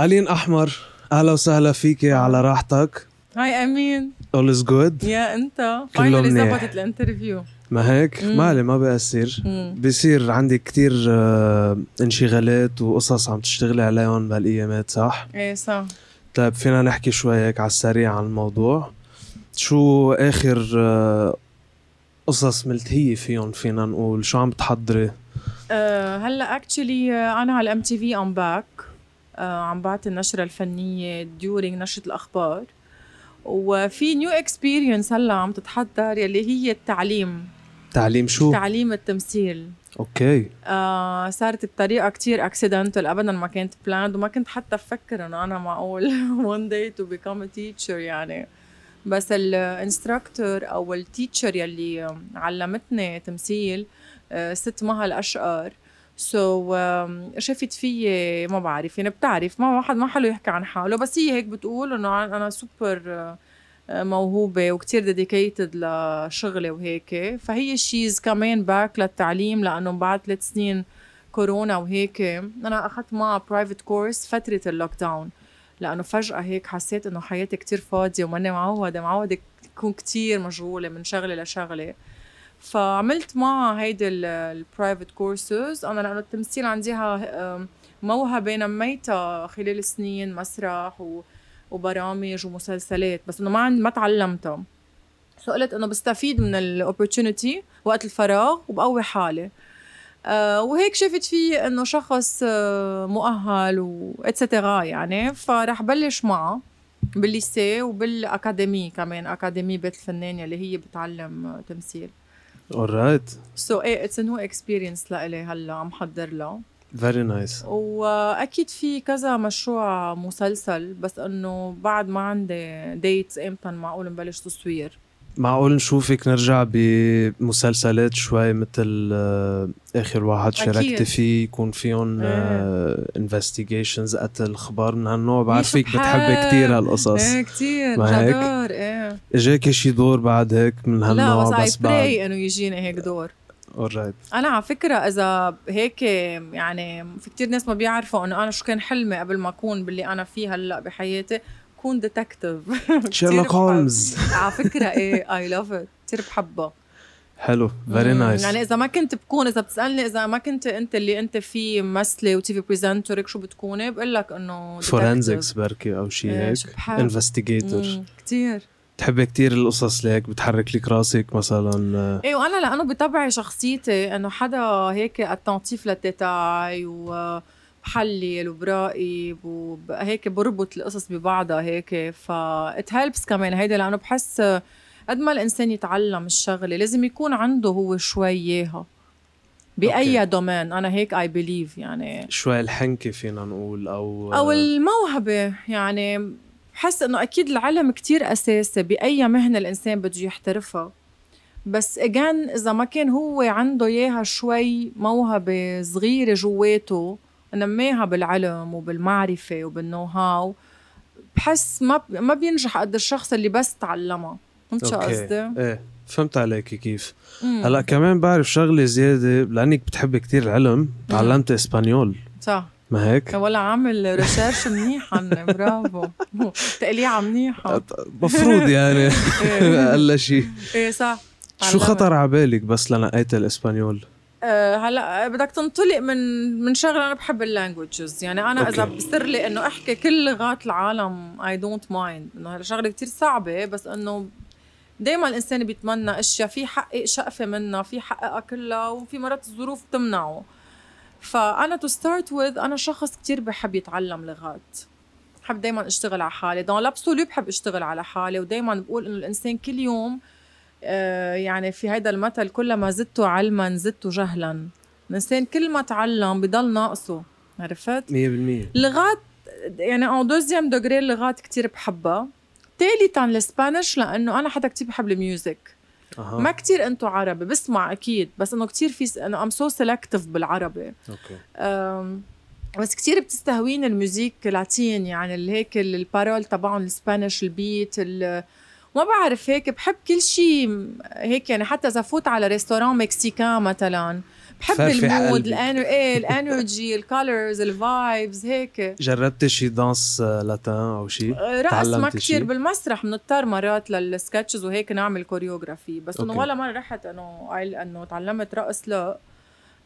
ألين أحمر أهلا وسهلا فيكي على راحتك. Hi أمين. All is good. يا كله finally. زبطت ال interview. ما هيك. مالي ما بيأثر. بصير عندي كتير آه، انشغالات وقصص عم تشتغلي عليهم بهالأيامات صح؟ إيه صح. طيب فينا نحكي شوي هيك على السريع عن الموضوع. شو آخر آه، قصص ملتهية فيهم فينا نقول؟ شو عم بتحضري؟ أه هلأ actually أنا على ال MTV I'm back عم بعطي النشرة الفنية during نشرة الأخبار. وفي new experience هلأ عم تتحضر يلي هي التعليم. تعليم شو؟ تعليم التمثيل. okay. آه صارت بطريقه كتير accidental ابدا ما كانت planned وما كنت حتى أفكر إنه أنا معقول one day to become a teacher يعني. بس ال instructor أو ال teacher يلي علمتني تمثيل آه، ست مها الأشقر so so, شافت فيي ما بعرف يعني بتعرف ما واحد ما حلو يحكي عن حاله بس هي هيك بتقول إنه أنا سوبر موهوبة وكتير dedicated لشغلي وهيك. فهي she's كمان back للتعليم لأنه بعد ثلاث سنين كورونا وهيك. أنا أخذت معها private course فترة ال lockdown لأنه فجأة هيك حسيت إنه حياتي كتير فاضية وماني معوده معوده تكون كتير مشغولة من شغلة لشغلة. فعملت معها هيدي ال private courses أنا لأنه التمثيل عنديها موهبة نميتها خلال سنين مسرح و وبرامج ومسلسلات بس إنه ما ما تعلمتها. so قلت إنه بستفيد من ال opportunity وقت الفراغ وبقوي حالي. آه وهيك شفت فيه إنه شخص آه مؤهل و et cetera يعني. فرح بلش معه بال lycée وبالأكاديمي كمان أكاديمي بيت الفنان يلي هي بتعلم تمثيل. Alright so إيه it's new experience لإلي هلأ عم حضر لها very nice. وأكيد في كذا مشروع مسلسل بس إنه بعد ما عندي dates إمتى معقول نبلش تصوير. معقول نشوفك نرجع بمسلسلات شوي مثل آه، آخر واحد أكيد. شاركتي فيه يكون فيهم. investigations قتل أخبار من هالنوع. بعرفك. بتحبي كتير هالقصص. إيه هيك؟ جدار. إيه. إجاكي شي دور بعد هيك من لا هالنوع بس اي بس بعد. إنه يجيني هيك دور. Alright. أنا على فكرة إذا هيك يعني في كتير ناس ما بيعرفوا إنه أنا شو كان حلمي قبل ما أكون باللي أنا فيه هلأ بحياتي. كون detective شيرلوك هولمز على فكرة إيه I love it كثير بحبها حلو. very nice يعني إذا ما كنت بكون إذا بتسألني إذا ما كنت أنت اللي أنت فيه ممثله و TV presenter شو بتكوني؟ بقول لك إنه forensics بركي أو شي إيه، هيك. investigator كثير بتحبي كتير. القصص اللي هيك بتحرك لك راسك مثلا آه، إيه وأنا لأنه بطبعي شخصيتي إنه حدا هيك attentive لل detail وبحلل وبراقب وهيك بربط القصص ببعضها هيك ف it helps كمان. هيدا لأنه بحس قد ما الإنسان يتعلم الشغلة لازم يكون عنده هو شوي إياها بأي. domaine أنا هيك I believe يعني. شوي الحنكة فينا نقول أو أو الموهبة يعني. بحس إنه أكيد العلم كتير أساسي بأي مهنة الإنسان بده يحترفها. بس اجان إذا ما كان هو عنده إياها شوي موهبة صغيرة جواته نماها بالعلم وبالمعرفة وبالنو هاو بحس ما ما بينجح قد الشخص اللي بس تعلمها. فهمت شو. قصدي؟ إيه فهمت عليك كيف. مم. هلأ كمان بعرف شغلة زيادة لأنك بتحبي كتير العلم تعلمت español. صح. ما هيك؟ ولا عامل research منيح عني برافو. تقليعة منيحة. مفروض يعني. إيه. أقل شيء إيه صح. شو. خطر على بالك بس لنقيت ال español؟ أه هلا بدك تنطلق من من شغلة أنا بحب ال languages يعني أنا إذا. بصير لي إنه أحكي كل لغات العالم I don't mind إنه هلا شغلة كتير صعبة بس إنه دائما الإنسان بيتمنى أشياء. في حقق شقفة منها في حققها كلها وفي مرات الظروف بتمنعه. فأنا to start with أنا شخص كتير بحب يتعلم لغات. بحب دائما أشتغل على حالي. dans l'absolu بحب أشتغل على حالي ودائما بقول إنه الإنسان كل يوم آه، يعني في هيدا المثل كلما زدت علما زدت جهلا. الانسان كل ما تعلم بضل ناقصه عرفت؟ 100% لغات يعني en deuxième دوغري اللغات كتير بحبها. ثالثا ال Spanish لأنه أنا حدا كتير بحب ال music. أها. ما كتير إنتو عربي بسمع أكيد بس إنه كتير في س- إنه I'm so selective بالعربي. okay. أم، بس كتير بتستهويني ال musique latine يعني اللي هيك ال- ال paroles تبعهم ال Spanish ال beat ال- ما بعرف هيك بحب كل شيء هيك يعني حتى إذا فوت على restaurant mexicain مثلا بحب ال mood. الانر إيه الانرجي الكولرز الفايبز هيك جربتي شي danse آه، latine أو شي رقص ما شي؟ بالمسرح بنضطر مرات لل sketches وهيك نعمل كوريوغرافي بس إنه. ولا مرة رحت إنه إنه تعلمت رقص لا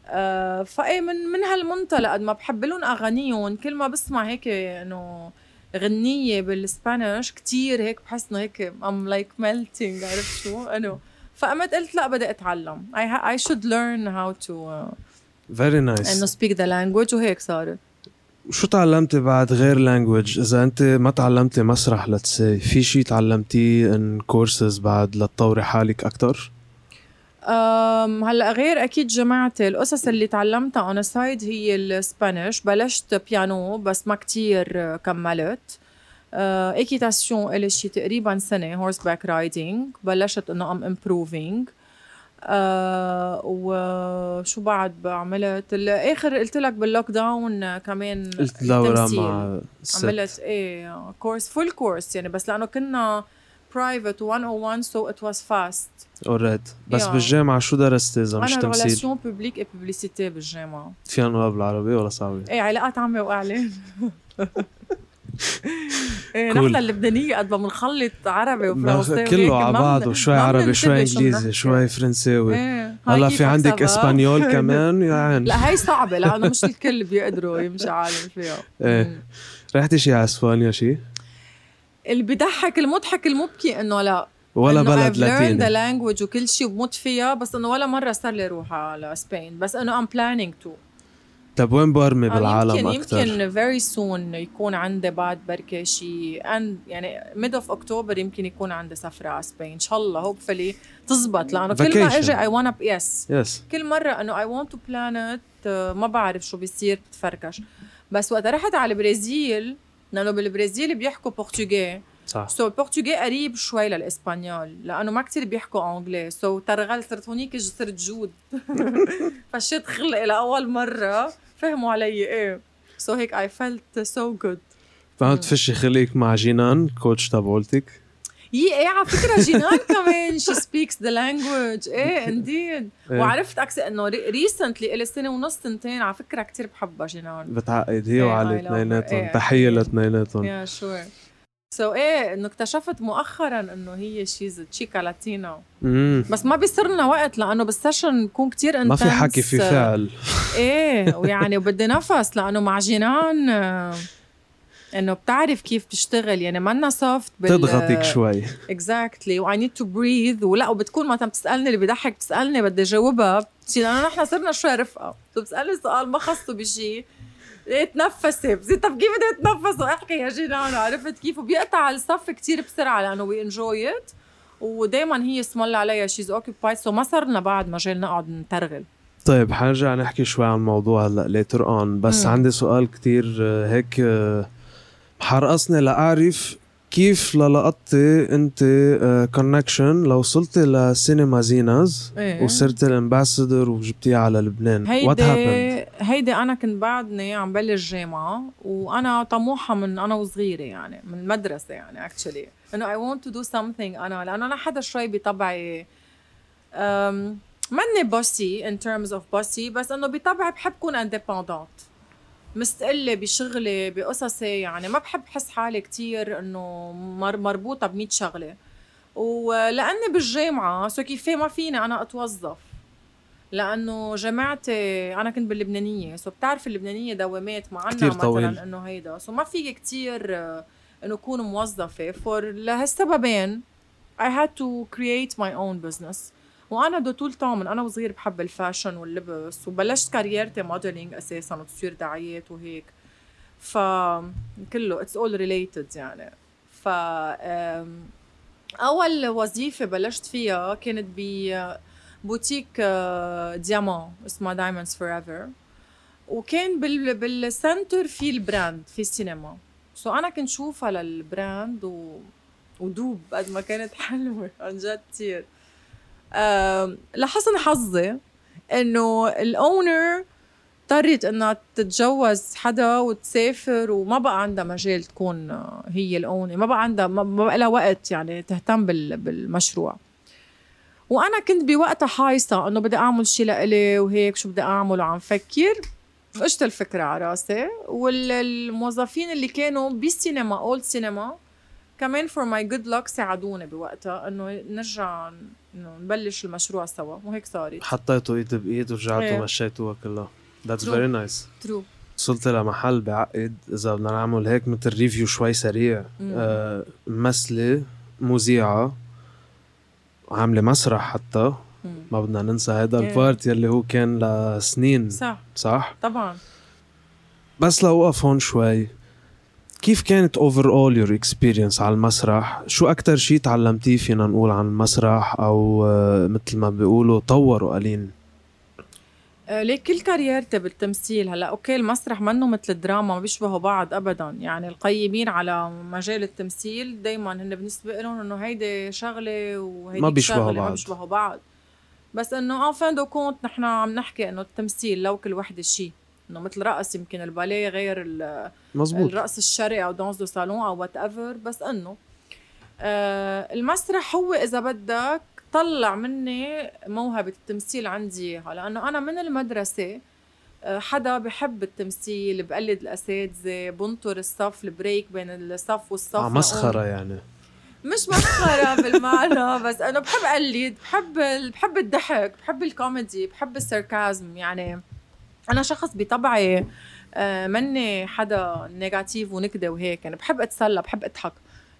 آه فإيه من من هالمنطلق قد ما بحب لهم أغانيهم كل ما بسمع هيك إنه غنية بال Spanish كتير هيك بحس إنه هيك I'm like melting عرفت شو؟ انه فقمت قلت لا بدي أتعلم. I should learn how to uh, very nice إنه speak the language وهيك صارت. شو تعلمتي بعد غير language إذا أنت ما تعلمتي مسرح let's say في شي تعلمتيه en courses بعد لتطوري حالك أكثر هلا غير أكيد جماعتي القصص اللي تعلمتها on side هي ال Spanish بلشت بيانو بس ما كتير كملت. équitation الي شي تقريبا سنة horseback riding بلشت إنه I'm improving آه وشو بعد بعملت؟ ال- آخر قلت لك بال lockdown كمان تمثيل. مع الست عملت إيه course full course يعني. بس لأنه كنا private 101 so it was fast alright بس yeah. بالجامعة شو درستي اذا مش أنا تمثيل relations publiques et publicité بالجامعة فيها نواب بالعربي ولا صعبة؟ إيه علاقات عامه واعلان إيه Cool. نحن اللبنانية قد ما بنخلط عربي ما وفرنسي كله على ما بعض بن- وشوي ما عربي شوي إنجليزي. شوي فرنساوي إيه هلا في عندك؟ español كمان يا عين لا هاي صعبة لأنه مش الكل بيقدروا يمشي عالم فيها إيه. رحتي شي على إسبانيا شي؟ اللي بيضحك المضحك المبكي إنه لا ولا بلد I've learned the لاتيني language وكل شيء وبموت فيها بس إنه ولا مرة صار لي روح على Spain بس إنه I'm planning to. طب وين برمي بالعالم يمكن أكثر؟ يمكن very soon يكون عندي بعد بركة شيء يعني mid of October يمكن يكون عندي سفرة على Spain إن شاء الله hopefully تزبط. لأنه كل ما. أجي I wanna yes. yes كل مرة إنه I want to plan it آه، ما بعرف شو بيصير بتفركش. بس وقت رحت على البرازيل لأنه بالبرازيل بيحكوا برتغالي صح. so, البرتغالي قريب شوي لل español لأنه ما كتير بيحكوا إنجلي. so, ترغلت صرت هونيك صرت good. فشيت خلقي لأول مرة. فهموا علي إيه. so, هيك I felt so good فعم تفشي خليك مع جينان coach تبعولتك؟ يي إيه على فكرة جينان كمان. she speaks the language إيه indeed. وعرفت إكس إنه recently إلي سنة ونص سنتين على فكرة كتير بحبها جينان. بتعقد هي إيه، وعلي. اثنيناتهم إيه، أكيد. لاثنيناتهم. يا sure so إيه إنه اكتشفت مؤخرا إنه هي she's chica latina بس ما بيصير لنا وقت لأنه بال session بكون كتير ما في حكي في فعل. إيه ويعني وبدي نفس لأنه مع جنان آه، إنه بتعرف كيف بتشتغل. يعني منا soft بال تضغطك شوي. exactly و I need to breathe ولا وبتكون مثلا بتسألني اللي بضحك بتسألني بدي جاوبها لأنه نحن صرنا شوي رفقة. بتسألني سؤال ما خصه بشيء إيه تنفسي بصير طب كيف بدي اتنفس واحكي يا جنان عرفت كيف. وبيقطع الصف كتير بسرعة لأنه we enjoy it ودائما هي اسم الله عليها she's occupied so ما صار لنا بعد مجال نقعد نترغل. طيب حنرجع نحكي شوي عن الموضوع هلأ later on بس مم. عندي سؤال كتير آه، هيك آه، حرقصني لأعرف كيف للقطتي أنت connection لو وصلتي لسينما زيناز إيه. وصرتي ال ambassador وجبتيها على لبنان what happened هيدي أنا كنت بعدني عم بلش جامعة وأنا طموحة من أنا وصغيرة يعني من المدرسة يعني actually إنه I want to do something أنا لأنه أنا حدا شوي بطبعي ماني bossy in terms of bossy بس إنه بطبعي بحب كون independent مستقلة بشغلي بقصصي يعني. ما بحب حس حالي كتير إنه مر مربوطة ب شغلة. ولاني بالجامعة so كيفي ما فيني أنا أتوظف. لأنه جامعتي أنا كنت باللبنانية so بتعرف اللبنانية دوامات ما عنا كتير مثلا طويل. إنه هيدا. so ما في كتير آه، إنه أكون موظفة. for لهالسببين I had to create my own business. وأنا دو طول من أنا وصغير بحب الفاشن واللبس وبلشت career تي modeling أساسا وتصوير دعايات وهيك. ف كله it's all related يعني. ف أول وظيفة بلشت فيها كانت ب بوتيك آه، ديامون اسمها Diamonds Forever وكان بال بال center في ال brand في السينما. so أنا كنت شوفها لل brand و... ودوب قد ما كانت حلوة عن جد كثير لحسن حظي إنه ال owner اضطرت إنها تتجوز حدا وتسافر وما بقى عندها مجال تكون آه، هي ال owner. ما بقى عندها ما بقى لها وقت يعني تهتم بال... بالمشروع. وأنا كنت بوقتها حايصة إنه بدي أعمل شيء لإلي وهيك شو بدي اعمل وعم فكر. اجت الفكرة على راسي. والموظفين اللي كانوا بالسينما old سينما كمان for my good luck ساعدوني بوقتها إنه نرجع إنه نبلش المشروع سوا. وهيك صارت. حطيتوا إيد بإيد ورجعتوا إيه. مشيتوها كلها. that's. very nice true وصلت لمحل بعقد. إذا بدنا نعمل هيك مثل review شوي سريع. مم. آه ممثله مذيعة. عاملة مسرح حتى. ما بدنا ننسى هذا إيه. ال part يلي هو كان لسنين. صح. صح؟ طبعا. بس لوقف هون شوي. كيف كانت overall your experience على المسرح؟ شو أكتر شيء تعلمتيه فينا نقول عن المسرح أو آه، مثل ما بيقولوا طوروا قليل؟ آه، ليك كل career تي بالتمثيل؟ هلا okay المسرح منه مثل الدراما ما بيشبهوا بعض ابدا. يعني القيمين على مجال التمثيل دائما هن بالنسبة لهم إنه هيدي شغلة وهيدي ما بيشبهوا بعض. ما بيشبهوا بعض. بس إنه en fin de compte نحن عم نحكي إنه التمثيل لو كل وحدة شيء إنه مثل رقص يمكن الباليه غير مزبوط. الرقص الشرقي أو danse de salon أو whatever بس إنه آه المسرح هو إذا بدك طلع مني موهبة التمثيل عندي اياها لأنه أنا من المدرسة آه، حدا بحب التمثيل بقلد الأساتذة بنطر الصف ال break بين الصف والصف آه. مسخرة يعني. مش مسخرة بالمعنى بس أنا بحب أقلد بحب بحب الضحك بحب الكوميدي بحب ال sarcasm يعني أنا شخص بطبعي آه، مني حدا negative ونكدة وهيك. يعني بحب أتسلى بحب أضحك.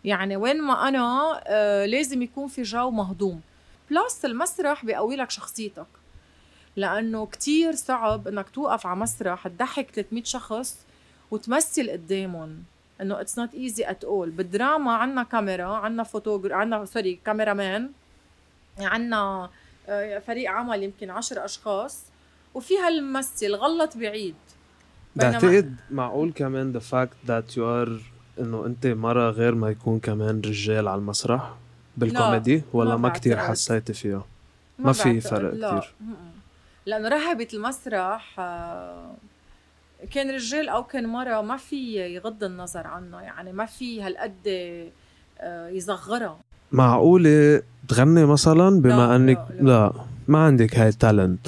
يعني وين ما آه، لازم يكون في جو مهضوم. plus المسرح بيقوي لك شخصيتك. لأنه كتير صعب إنك توقف على مسرح تضحك 300 شخص وتمثل قدامهم. إنه it's not easy at all بالدراما عنا كاميرا عنا photogr عنا sorry cameraman عنا آه، فريق عمل يمكن عشر أشخاص. وفيها الممثل غلط بعيد. بعتقد معقول كمان the fact that you are إنه أنت مرة غير ما يكون كمان رجال على المسرح؟ بالكوميدي ولا ما ما كتير. حسيتي فيها؟ ما في بعتقد، فرق لا. كتير. لأنه رهبة المسرح آه، كان رجال أو كان مرة ما في يغض النظر عنه يعني ما في هالقد آه، يصغرها معقولة تغني مثلا بما لا، أنك لا، لا. لا ما عندك هاي ال talent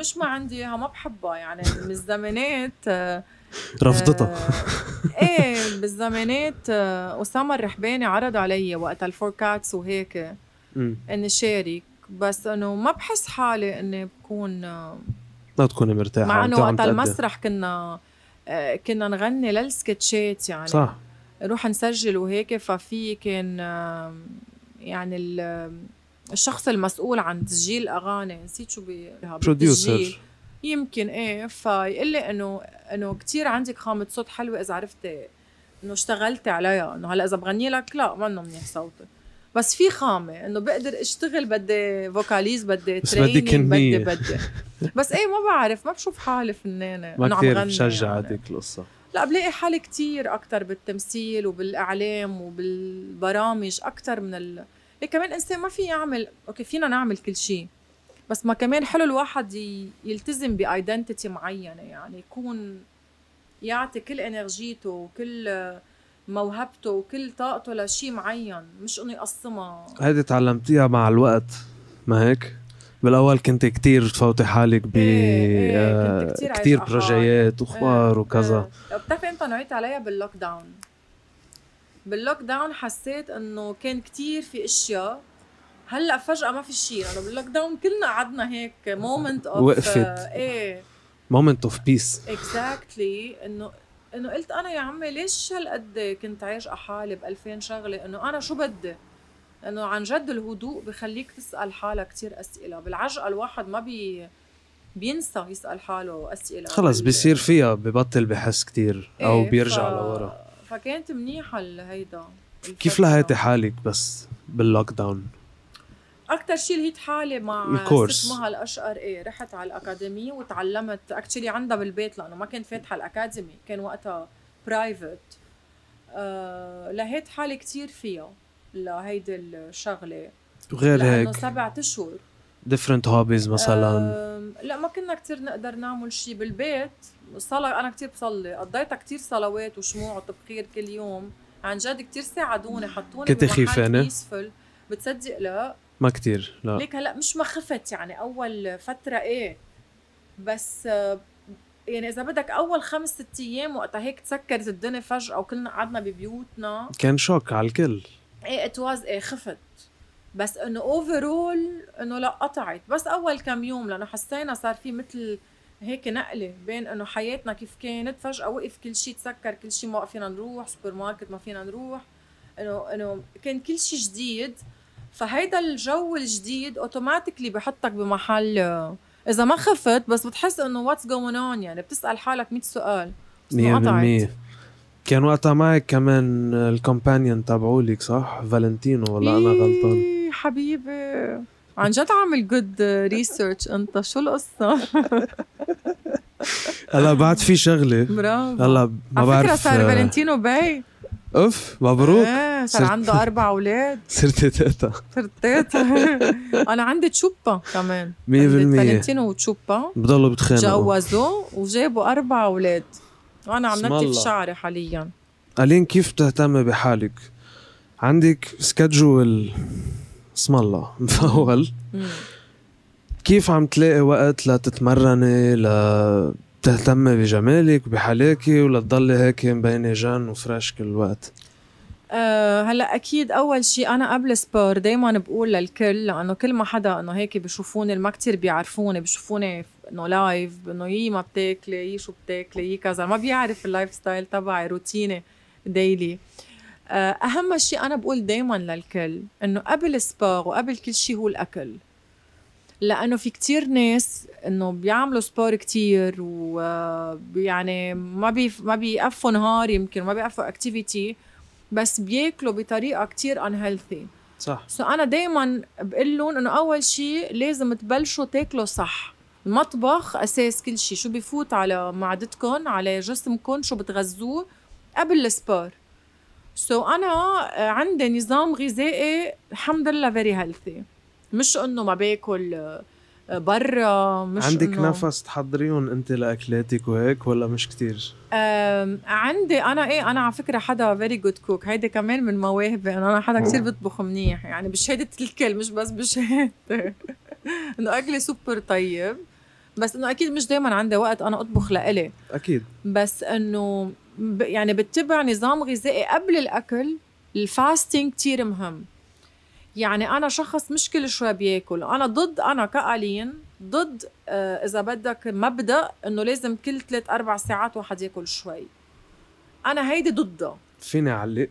مش ما عندي إياها ما بحبها. يعني من الزمانات آه، رفضتها آه، إيه بالزمانات آه، أسامة الرحباني عرض علي وقت ال Four Cats وهيك. إني شارك. بس إنه ما بحس حالي إني بكون ما تكوني مرتاحة مع إنه وقت. المسرح كنا كنا نغني للسكتشات يعني. صح. نروح نسجل وهيك ففي كان يعني الشخص المسؤول عن تسجيل الأغاني نسيت شو. producer يمكن إيه فيقول لي انه إنه كثير عندك خامة صوت حلوة إذا عرفتي إنه اشتغلتي عليها. إنه هلأ إذا بغني لك لا منه منيح صوتي بس في خامة إنه بقدر اشتغل بدي vocalises بدي بس بدي training بدي بس إيه ما بعرف ما بشوف حالي فنانة ما غني بشجع يعني. هذيك القصة. لا بلاقي حالي كتير أكثر بالتمثيل وبالإعلام وبالبرامج أكثر من ال... إيه كمان إنسان ما في يعمل okay فينا نعمل كل شيء بس ما كمان حلو الواحد. يلتزم ب identity معينة يعني يكون يعطي كل energy ته وكل موهبته وكل طاقته لشيء معين مش إنه يقسمها هيدي تعلمتيها مع الوقت ما هيك؟ بالأول كنت كتير تفوتي حالك ب إيه، إيه، آه، كتير كتير projets واخبار وكذا إيه. بتعرفي إمتى نويت عليها بال lockdown بال lockdown حسيت إنه كان كتير في أشياء. هلأ فجأة ما في شيء لأنه بال lockdown كلنا قعدنا هيك moment of وقفت. إيه. moment of peace exactly إنه إنه قلت أنا يا عمي ليش هالقد كنت عايشة حالي ب 2000 شغلة؟ إنه أنا شو بدي؟ إنه عن جد الهدوء بخليك تسأل حالك كتير أسئلة. بالعجقة الواحد ما بي بينسى يسأل حاله أسئلة. خلص بيصير فيها ببطل بحس كتير أو إيه، بيرجع ف... لورا. فكانت منيحة ال- هيدا كيف لهيتي حالك بس بال lockdown؟ أكتر شيء لهيت حالي مع ال course. اسمها الأشقر إيه رحت على الأكاديمية وتعلمت actually عندها بالبيت لأنه ما كنت فاتحة ال academy كان وقتها private آه لهيت حالي كتير فيها لهيدي الشغلة. وغير هيك. سبعة أشهر. different hobbies مثلا. آم، لا ما كنا كتير نقدر نعمل شيء بالبيت. صلاة أنا كتير بصلي. قضيتها كتير صلوات وشموع وتبخير كل يوم. عن جد كتير ساعدوني حطوني بمحل خيفانة؟ بتصدق؟ لا. ما كتير لا. ليك هلأ مش ما خفت يعني أول فترة إيه. بس يعني إذا بدك أول خمس ست أيام وقتها هيك تسكرت الدنيا فجأة وكلنا قعدنا ببيوتنا. كان shock على الكل. إيه it was إيه خفت. بس إنه overall إنه لا قطعت. بس أول كم يوم لأنه حسينا صار في مثل هيك نقلة بين إنه حياتنا كيف كانت فجأة وقف كل شيء تسكر كل شيء ما فينا نروح سوبر ماركت ما فينا نروح إنه إنه كان كل شيء جديد. فهيدا الجو الجديد automatically بحطك بمحل إذا ما خفت بس بتحس إنه what's going on يعني بتسأل حالك 100 سؤال بس ما قطعت. 100% كان وقتها معك كمان ال companion تبعولك صح؟ فالنتينو ولا أنا غلطان؟ إيه حبيبي. عن جد عامل good research انت شو القصة؟ هلا بعد في شغلة. برافو. هلا ما على بعرف فكرة صار آه، فالنتينو بَي. أوف مبروك. إيه صار عنده أربع أولاد. صرت تقطع صرت أنا عندي تشوبا كمان. 100% عندي فالنتينو وتشوبا. بضلوا بتخانقوا. جوزوا وجابوا أربع أولاد. وأنا عم نتف شعري حاليا. ألين كيف بتهتمي بحالك؟ عندك schedule اسم الله مفوّل. كيف عم تلاقي وقت لتتمرني لتهتمي بجمالك بحلاكي ولا تضلي هيك مبينة جن و fresh كل وقت أه هلأ أكيد أول شيء أنا قبل sport دائما بقول للكل لأنه كل ما حدا إنه هيك بشوفوني ما كتير بيعرفوني بشوفوني إنه life إنه يي ما بتاكلي يي شو بتاكلي يي كذا ما بيعرف ال lifestyle تبعي روتيني daily أه أهم شيء أنا بقول دائما للكل إنه قبل sport وقبل كل شيء هو الأكل. لأنه في كتير ناس إنه بيعملوا sport كتير ويعني ما بي ما بيقفوا نهار يمكن ما بيقفوا activity بس بياكلوا بطريقة كتير unhealthy. صح. so أنا دائما بقول لهم إنه أول شيء لازم تبلشوا تاكلوا صح. المطبخ أساس كل شيء. شو بفوت على معدتكم على جسمكم شو بتغذوه قبل ال sport so so أنا آه، عندي نظام غذائي الحمد لله very healthy مش إنه ما باكل آه، برا مش عندك إنه نفس تحضريهم أنت لأكلاتك وهيك ولا مش كتير؟ عندي أنا إيه أنا على فكرة حدا very good cook هيدي كمان من مواهبي. انه أنا حدا كثير بطبخ منيح. يعني بشهاده الكل مش بس بشهادتي إنه أكلي سوبر طيب. بس إنه أكيد مش دائما عندي وقت أنا أطبخ لإلي. أكيد. بس إنه يعني بتبع نظام غذائي قبل الأكل ال fasting كتير مهم. يعني أنا شخص مش كل شوي بياكل. أنا ضد أنا ك ألين ضد آه إذا بدك مبدأ إنه لازم كل ثلاث أربع ساعات واحد ياكل شوي. أنا هيدي ضدها فيني أعلق؟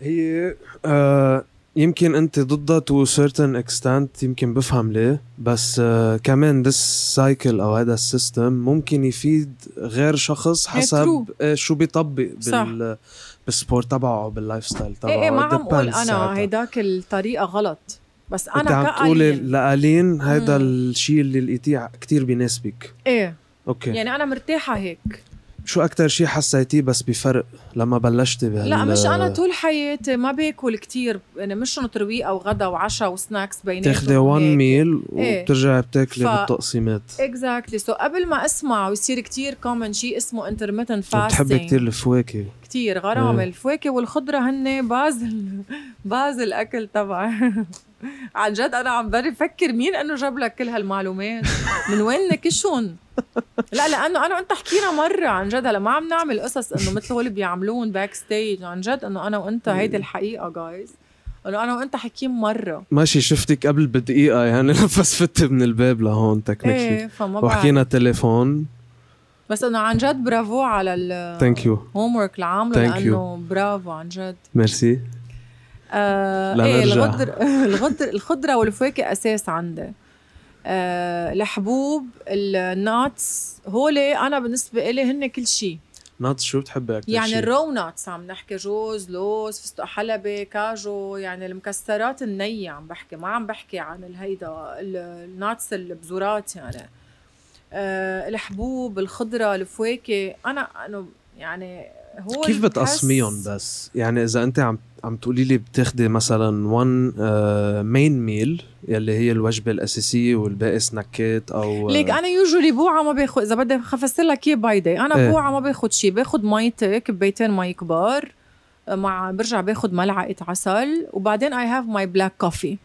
هي آه يمكن انت ضدها to certain extent يمكن بفهم ليه. بس آه كمان this cycle أو هذا ال system ممكن يفيد غير شخص حسب آه شو بيطبق. بال بال sport تبعه أو بال lifestyle تبعه إيه إيه ما عم أقول أنا. هيداك الطريقة غلط. بس أنت أنا عم تقولي لألين هيدا مم. الشيء اللي لقيتيه كتير بيناسبك. إيه. okay. يعني أنا مرتاحة هيك. شو أكتر شيء حسيتيه بس بفرق لما بلشتي بهال لا مش أنا طول حياتي ما باكل كتير يعني مش انه ترويقه وغدا وعشاء و snacks بيناتهم تاخدي وان هيك. meal. وبترجعي بتاكلي ف- بالتقسيمات exactly so قبل ما أسمع ويصير كتير common شيء اسمه intermittent fasting كتير الفواكه كتير غرام إيه. الفواكه والخضرة هن base base الأكل تبعي عن جد أنا عم بري فكر مين إنه جاب لك كل هالمعلومات؟ من وين نكشهم لا لأنه أنا وأنت حكينا مرة عن جد هلا ما عم نعمل قصص إنه مثل هول بيعملون backstage عن جد إنه أنا وأنت هيدي الحقيقة جايز إنه أنا وأنت حكيين مرة. ماشي شفتك قبل بدقيقة يعني بس فت من الباب لهون technically إيه فما بعرف. وحكينا تليفون. بس إنه عن جد برافو على ال thank you homework اللي عامله Thank you. لأنه برافو عن جد. ميرسي. آه لا إيه نرجع. الغدر الغدر الخضرة والفواكه أساس عندي. آه الحبوب ال nuts هول أنا بالنسبة إلي هن كل شيء nuts شو بتحبي أكثر يعني؟ ال raw nuts عم نحكي جوز لوز فستق حلبي كاجو يعني المكسرات النية عم بحكي. ما عم بحكي عن الهيدا ال- ال nuts البذورات يعني. آه الحبوب الخضرة الفواكه. أنا أنه يعني هو كيف بتقسميهم بس؟ يعني إذا أنت عم عم تقولي لي بتاخدي مثلا 1 main meal يلي هي الوجبة الأساسية والباقي سناكات أو ليك أنا usually بوعى ما باخذ إذا بدي افسر لك إياه بايدي أنا إيه. بوعى ما باخذ شيء باخذ ميتي كبيتين مي كبار مع برجع باخذ ملعقة عسل وبعدين I have my black coffee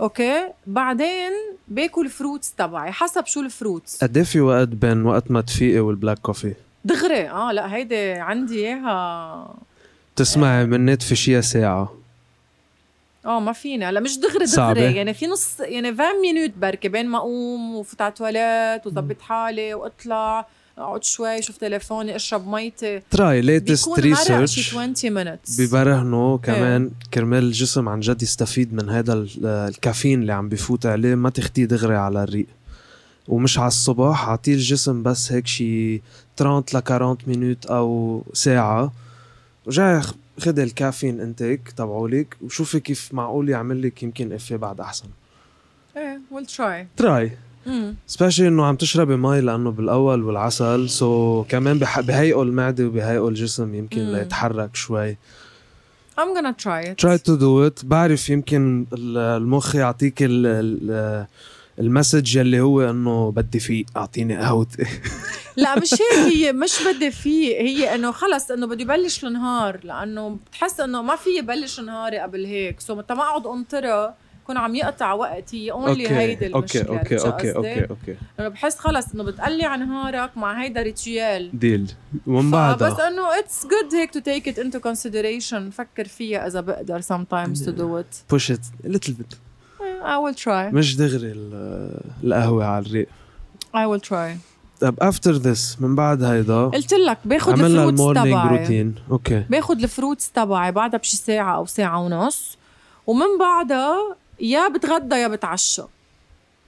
okay؟ بعدين باكل fruits تبعي. حسب شو ال fruits قد إيه في وقت بين وقت ما تفيقي وال black coffee؟ دغري. آه لا هيدي عندي إياها. تسمعي من نت في شيها ساعة. آه ما فينا لا مش دغري صعبة. دغري يعني في نص يعني 20 minutes بركي بين ما أقوم وفوت على التواليت وظبط حالي وأطلع أقعد شوي شوف تليفوني أشرب ميتي. try latest شي research 20 minutes. ببرهنوا إيه. كمان كرمال الجسم عن جد يستفيد من هذا ال- الكافيين اللي عم بفوت عليه. ما تاخديه دغري على الريق. ومش على الصبح اعطيه الجسم بس هيك شي 30 ل 40 minutes أو ساعة. وجاي خ- خدي الكافيين intake تبعولك وشوفي كيف معقول يعمل لك يمكن effet بعد أحسن. إيه will try try specially إنه عم تشربي مي لأنه بالأول والعسل so كمان بهيئوا المعدة وبهيئوا الجسم يمكن مم. ليتحرك شوي. I'm gonna try it. Try to do it. بعرف يمكن ال- المخ يعطيك ال- ال- ال message يلي هو إنه بدي فيق أعطيني قهوتي لا مش هيك هي مش بدي فيه هي إنه خلص إنه بده يبلش النهار لأنه بتحس إنه ما في يبلش نهاري قبل هيك. so متى ما أقعد انطرها يكون عم يقطع وقت هي only هيدي المشكلة okay okay? okay okay إنه بحس خلص إنه بتقلع نهارك مع هيدا ritual deal. ومن بس بعدها؟ إنه it's good هيك to take it into consideration فكر فيها إذا بقدر sometimes to do it. Push it a little bit. I will try. مش دغري ال- القهوة على الريق. I will try. طب after this من بعد هيدا قلت لك باخذ ال fruits تبعي. روتين. okay. باخد ال fruits تبعي بعدها بشي ساعة أو ساعة ونص ومن بعدها يا بتغدى يا بتعشى.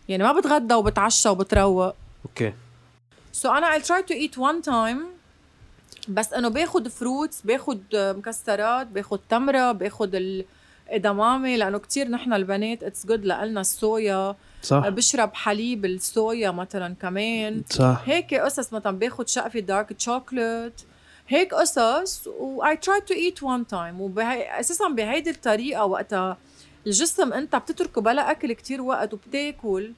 يعني ما بتغدى وبتعشى وبتروق. okay. so أنا I try to eat one time بس إنه باخد fruits باخد مكسرات باخد تمرة باخد ال edamame لأنه كتير نحن البنات it's good لنا الصويا. صح. بشرب حليب الصويا مثلا كمان. صح. هيك قصص مثلا باخد شقفة dark chocolate هيك قصص و I try to eat one time. وبهي أساسا بهيدي الطريقة وقتها الجسم أنت بتتركه بلا أكل كتير وقت وبتاكل.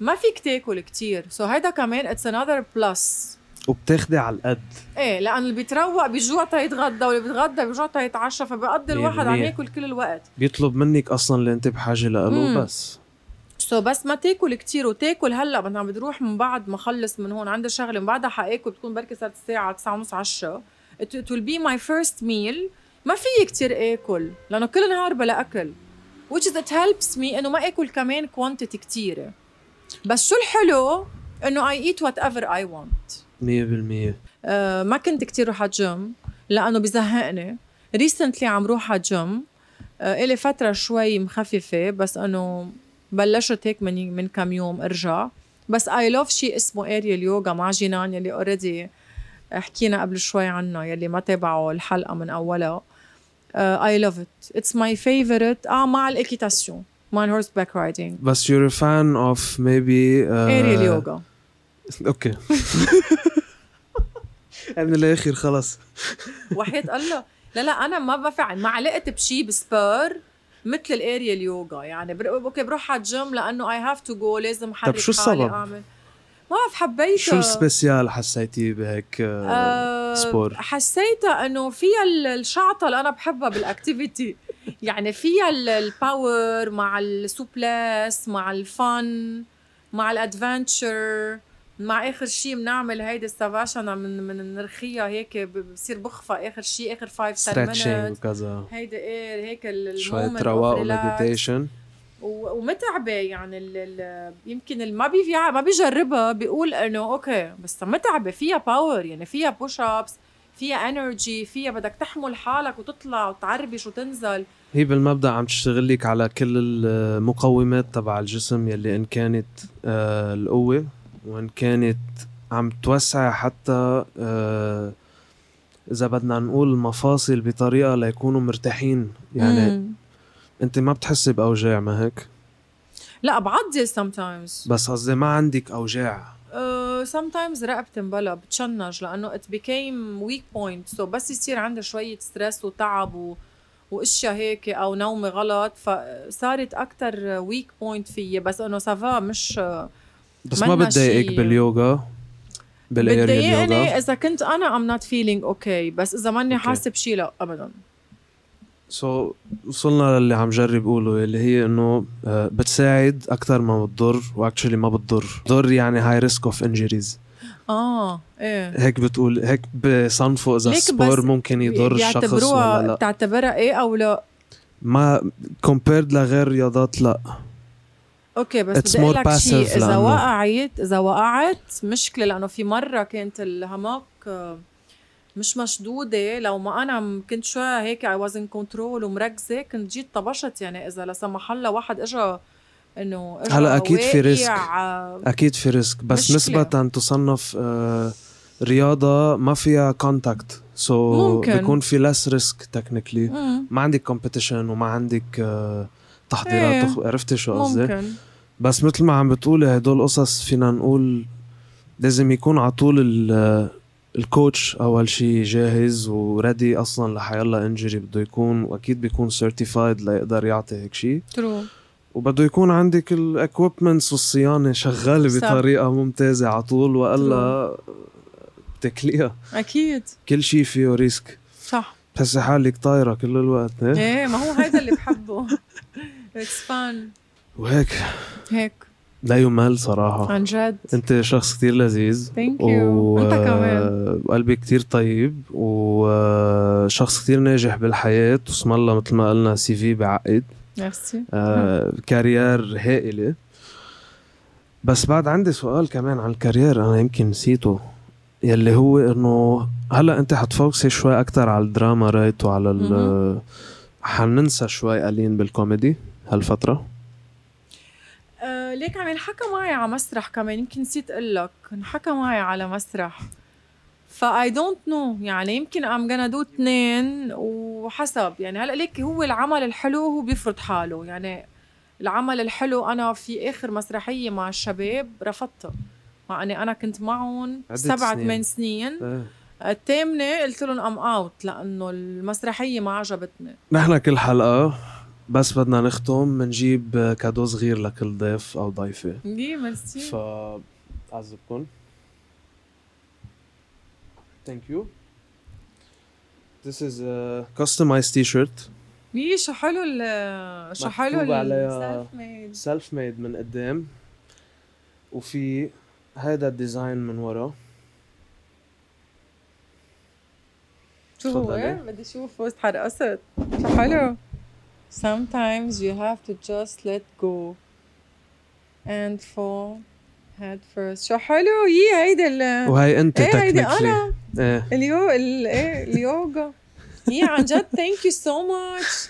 ما فيك تاكل كتير. so هيدا كمان it's another plus وبتاخدي على القد. إيه لأن اللي بيتروق بيجوع تيتغدى واللي بيتغدى بيجوع تيتعشى فبقضي الواحد عم ياكل كل الوقت. بيطلب منك أصلا اللي أنت بحاجة له. بس so بس ما تاكل كتير وتاكل. هلأ مثلا بتروح من بعد ما اخلص من هون عندي شغلة من بعدها حاكل بتكون بركي صارت الساعة 9 ونص 10 it, it will be my first meal. ما في كتير آكل لأنه كل نهار بلا أكل. Which is it helps me إنه ما آكل كمان quantity كتيرة. بس شو الحلو؟ إنه I eat whatever I want. 100% آه ما كنت كتير روح على الجيم لأنه بزهقني. recently عم روح على الجيم آه إلي فترة شوي مخففة بس إنه بلشت هيك من من كم يوم أرجع. بس I love شيء اسمه aerial yoga مع جنان يلي already حكينا قبل شوي عنه يلي ما تابعوا الحلقة من اولها I love it it's my favorite آه مع ال équitation مع ال horseback riding بس you're a fan of maybe uh, aerial yoga okay. من الآخر خلص وحياة الله. لا لا أنا ما بفعل ما علقت بشي ب sport مثل ال aerial yoga. يعني بر... okay بروح على الجيم لأنه I have to go لازم أحرك شو حالي السبب؟ أعمل. ما بعرف حبيتها شو ال spécial حسيتيه بهيك uh, آه، sport؟ حسيتها إنه فيها ال- الشعطة اللي أنا بحبها بال activity يعني فيها ال- ال power مع ال souplesse مع الفن مع ال adventure مع آخر شيء بنعمل هيدي ال savasana من من نرخيها هيك بصير بغفى آخر شيء آخر 5 10 stretching وكذا. هيدي إيه هيك شوية رواق. و meditation. ومتعبة يعني ال ال يمكن اللي ما بيفي ما بيجربها بيقول إنه okay بس متعبة. فيها power يعني فيها push ups فيها energy فيها بدك تحمل حالك وتطلع وتعربش وتنزل. هي بالمبدأ عم تشتغل لك على كل المقومات تبع الجسم يلي إن كانت آه القوة. وإن كانت عم توسع حتى آه إذا بدنا نقول المفاصل بطريقة ليكونوا مرتاحين. يعني مم. أنت ما بتحسي بأوجاع ما هيك؟ لا بعضل sometimes. بس قصدي ما عندك أوجاع. uh, sometimes رقبتي مبلا بتشنج لأنه it became weak point. So بس يصير عندي شوية stress وتعب و وأشياء هيك أو نومي غلط. فصارت أكثر weak point فيي. بس إنه ça va مش بس ما بتضايقك باليوغا؟ بتضايقني إذا كنت أنا I'm not feeling okay بس إذا ماني okay. حاسة بشي لا ابدا. so so, وصلنا للي عم جرب اقوله اللي هي إنه آه، بتساعد أكثر ما بتضر و actually ما بتضر. بتضر يعني high risk of injuries آه إيه. هيك بتقول هيك بصنفوا إذا ال sport ممكن يضر الشخص ولا لا. بتعتبرها إيه أو لا؟ ما compared لغير رياضات لا. okay بس بدي أقول لك شيء إذا لأنه... وقعت إذا وقعت مشكله لأنه في مرة كانت ال hammock مش مشدودة. لو ما أنا كنت شوي هيك I was in control ومركزة كنت جيت طبشت. يعني إذا لا سمح الله واحد اجى إنه هلا أكيد في risk. أكيد في risk. بس نسبة تصنف آه رياضة ما فيها contact so so ممكن. بيكون في less risk technically ما عندك competition وما عندك آه تحضيرات إيه. عرفتي شو قصدي؟ ممكن. بس مثل ما عم بتقولي هدول قصص فينا نقول لازم يكون على طول ال coach أول شيء جاهز و ready أصلا لحيلا injury بده يكون وأكيد بيكون certified ليقدر يعطي هيك شيء true وبده يكون عندك ال equipments والصيانة شغالة بطريقة ممتازة على طول وإلا بتاكليها أكيد. كل شيء فيه risk صح. بتحسي حالك طايره كل الوقت إيه, إيه ما هو هذا اللي بحبه. it's fun وهيك. هيك. لا يمل صراحة. عن جد. أنت شخص كتير لذيذ. thank you و... أنت كمان. وقلبي كتير طيب. وشخص كتير ناجح بالحياة. واسم الله مثل ما قلنا CV بعقد. ميرسي آه career هائلة. بس بعد عندي سؤال كمان عن ال career أنا يمكن نسيته. يلي هو إنه هلأ أنت حتفوكسي شوي أكتر على الدراما right وعلى حننسى شوي قليل بالكوميدي. هالفترة؟ آه ليك عم ينحكى معي على مسرح كمان يمكن نسيت أقول لك. انحكى معي على مسرح. ف I don't know يعني يمكن I'm gonna do اثنين وحسب. يعني هلأ ليك هو العمل الحلو هو بيفرض حاله. يعني العمل الحلو أنا في آخر مسرحية مع الشباب رفضتها مع اني أنا كنت معهم سبع ثمان سنين. آه. الثامنة قلت لهم I'm out لأنه المسرحية ما عجبتني. نحن كل حلقة بس بدنا نختم بنجيب cadeau صغير لكل ضيف أو ضيفة. يي ميرسي. ف أعزبكم. thank you This is a customized t-shirt. يي شو حلو ال شو حلو ال self-made self-made من قدام. وفي هذا ال design من ورا. شو هو؟ بدي أشوف وسط حرقصت شو حلو؟ Sometimes you have to just let go and fall head first شو حلو يي هيدي ال وهي انت ايه هيدي انا ايه اليو ال ايه اليوغا يي عن جد ثانك يو سو ماتش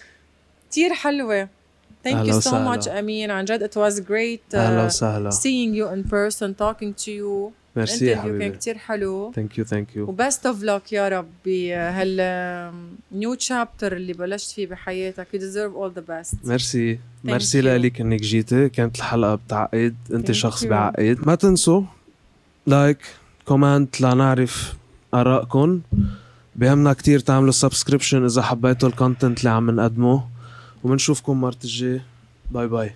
كثير حلوه Thank you so much امين عن جد it was great uh, اهلا وسهلا seeing you in person talking to you ميرسي يا حبيبي كان كثير حلو. thank you thank you و best of luck يا رب بهال new chapter اللي بلشت فيه بحياتك. you deserve all the best merci. merci لك إنك جيتي. كانت الحلقة بتعقد أنت شخص بعقد ما تنسوا like comment لنعرف آرائكم. بهمنا كتير تعملوا subscription إذا حبيتوا ال content اللي عم نقدمه. وبنشوفكم مرة الجاي باي باي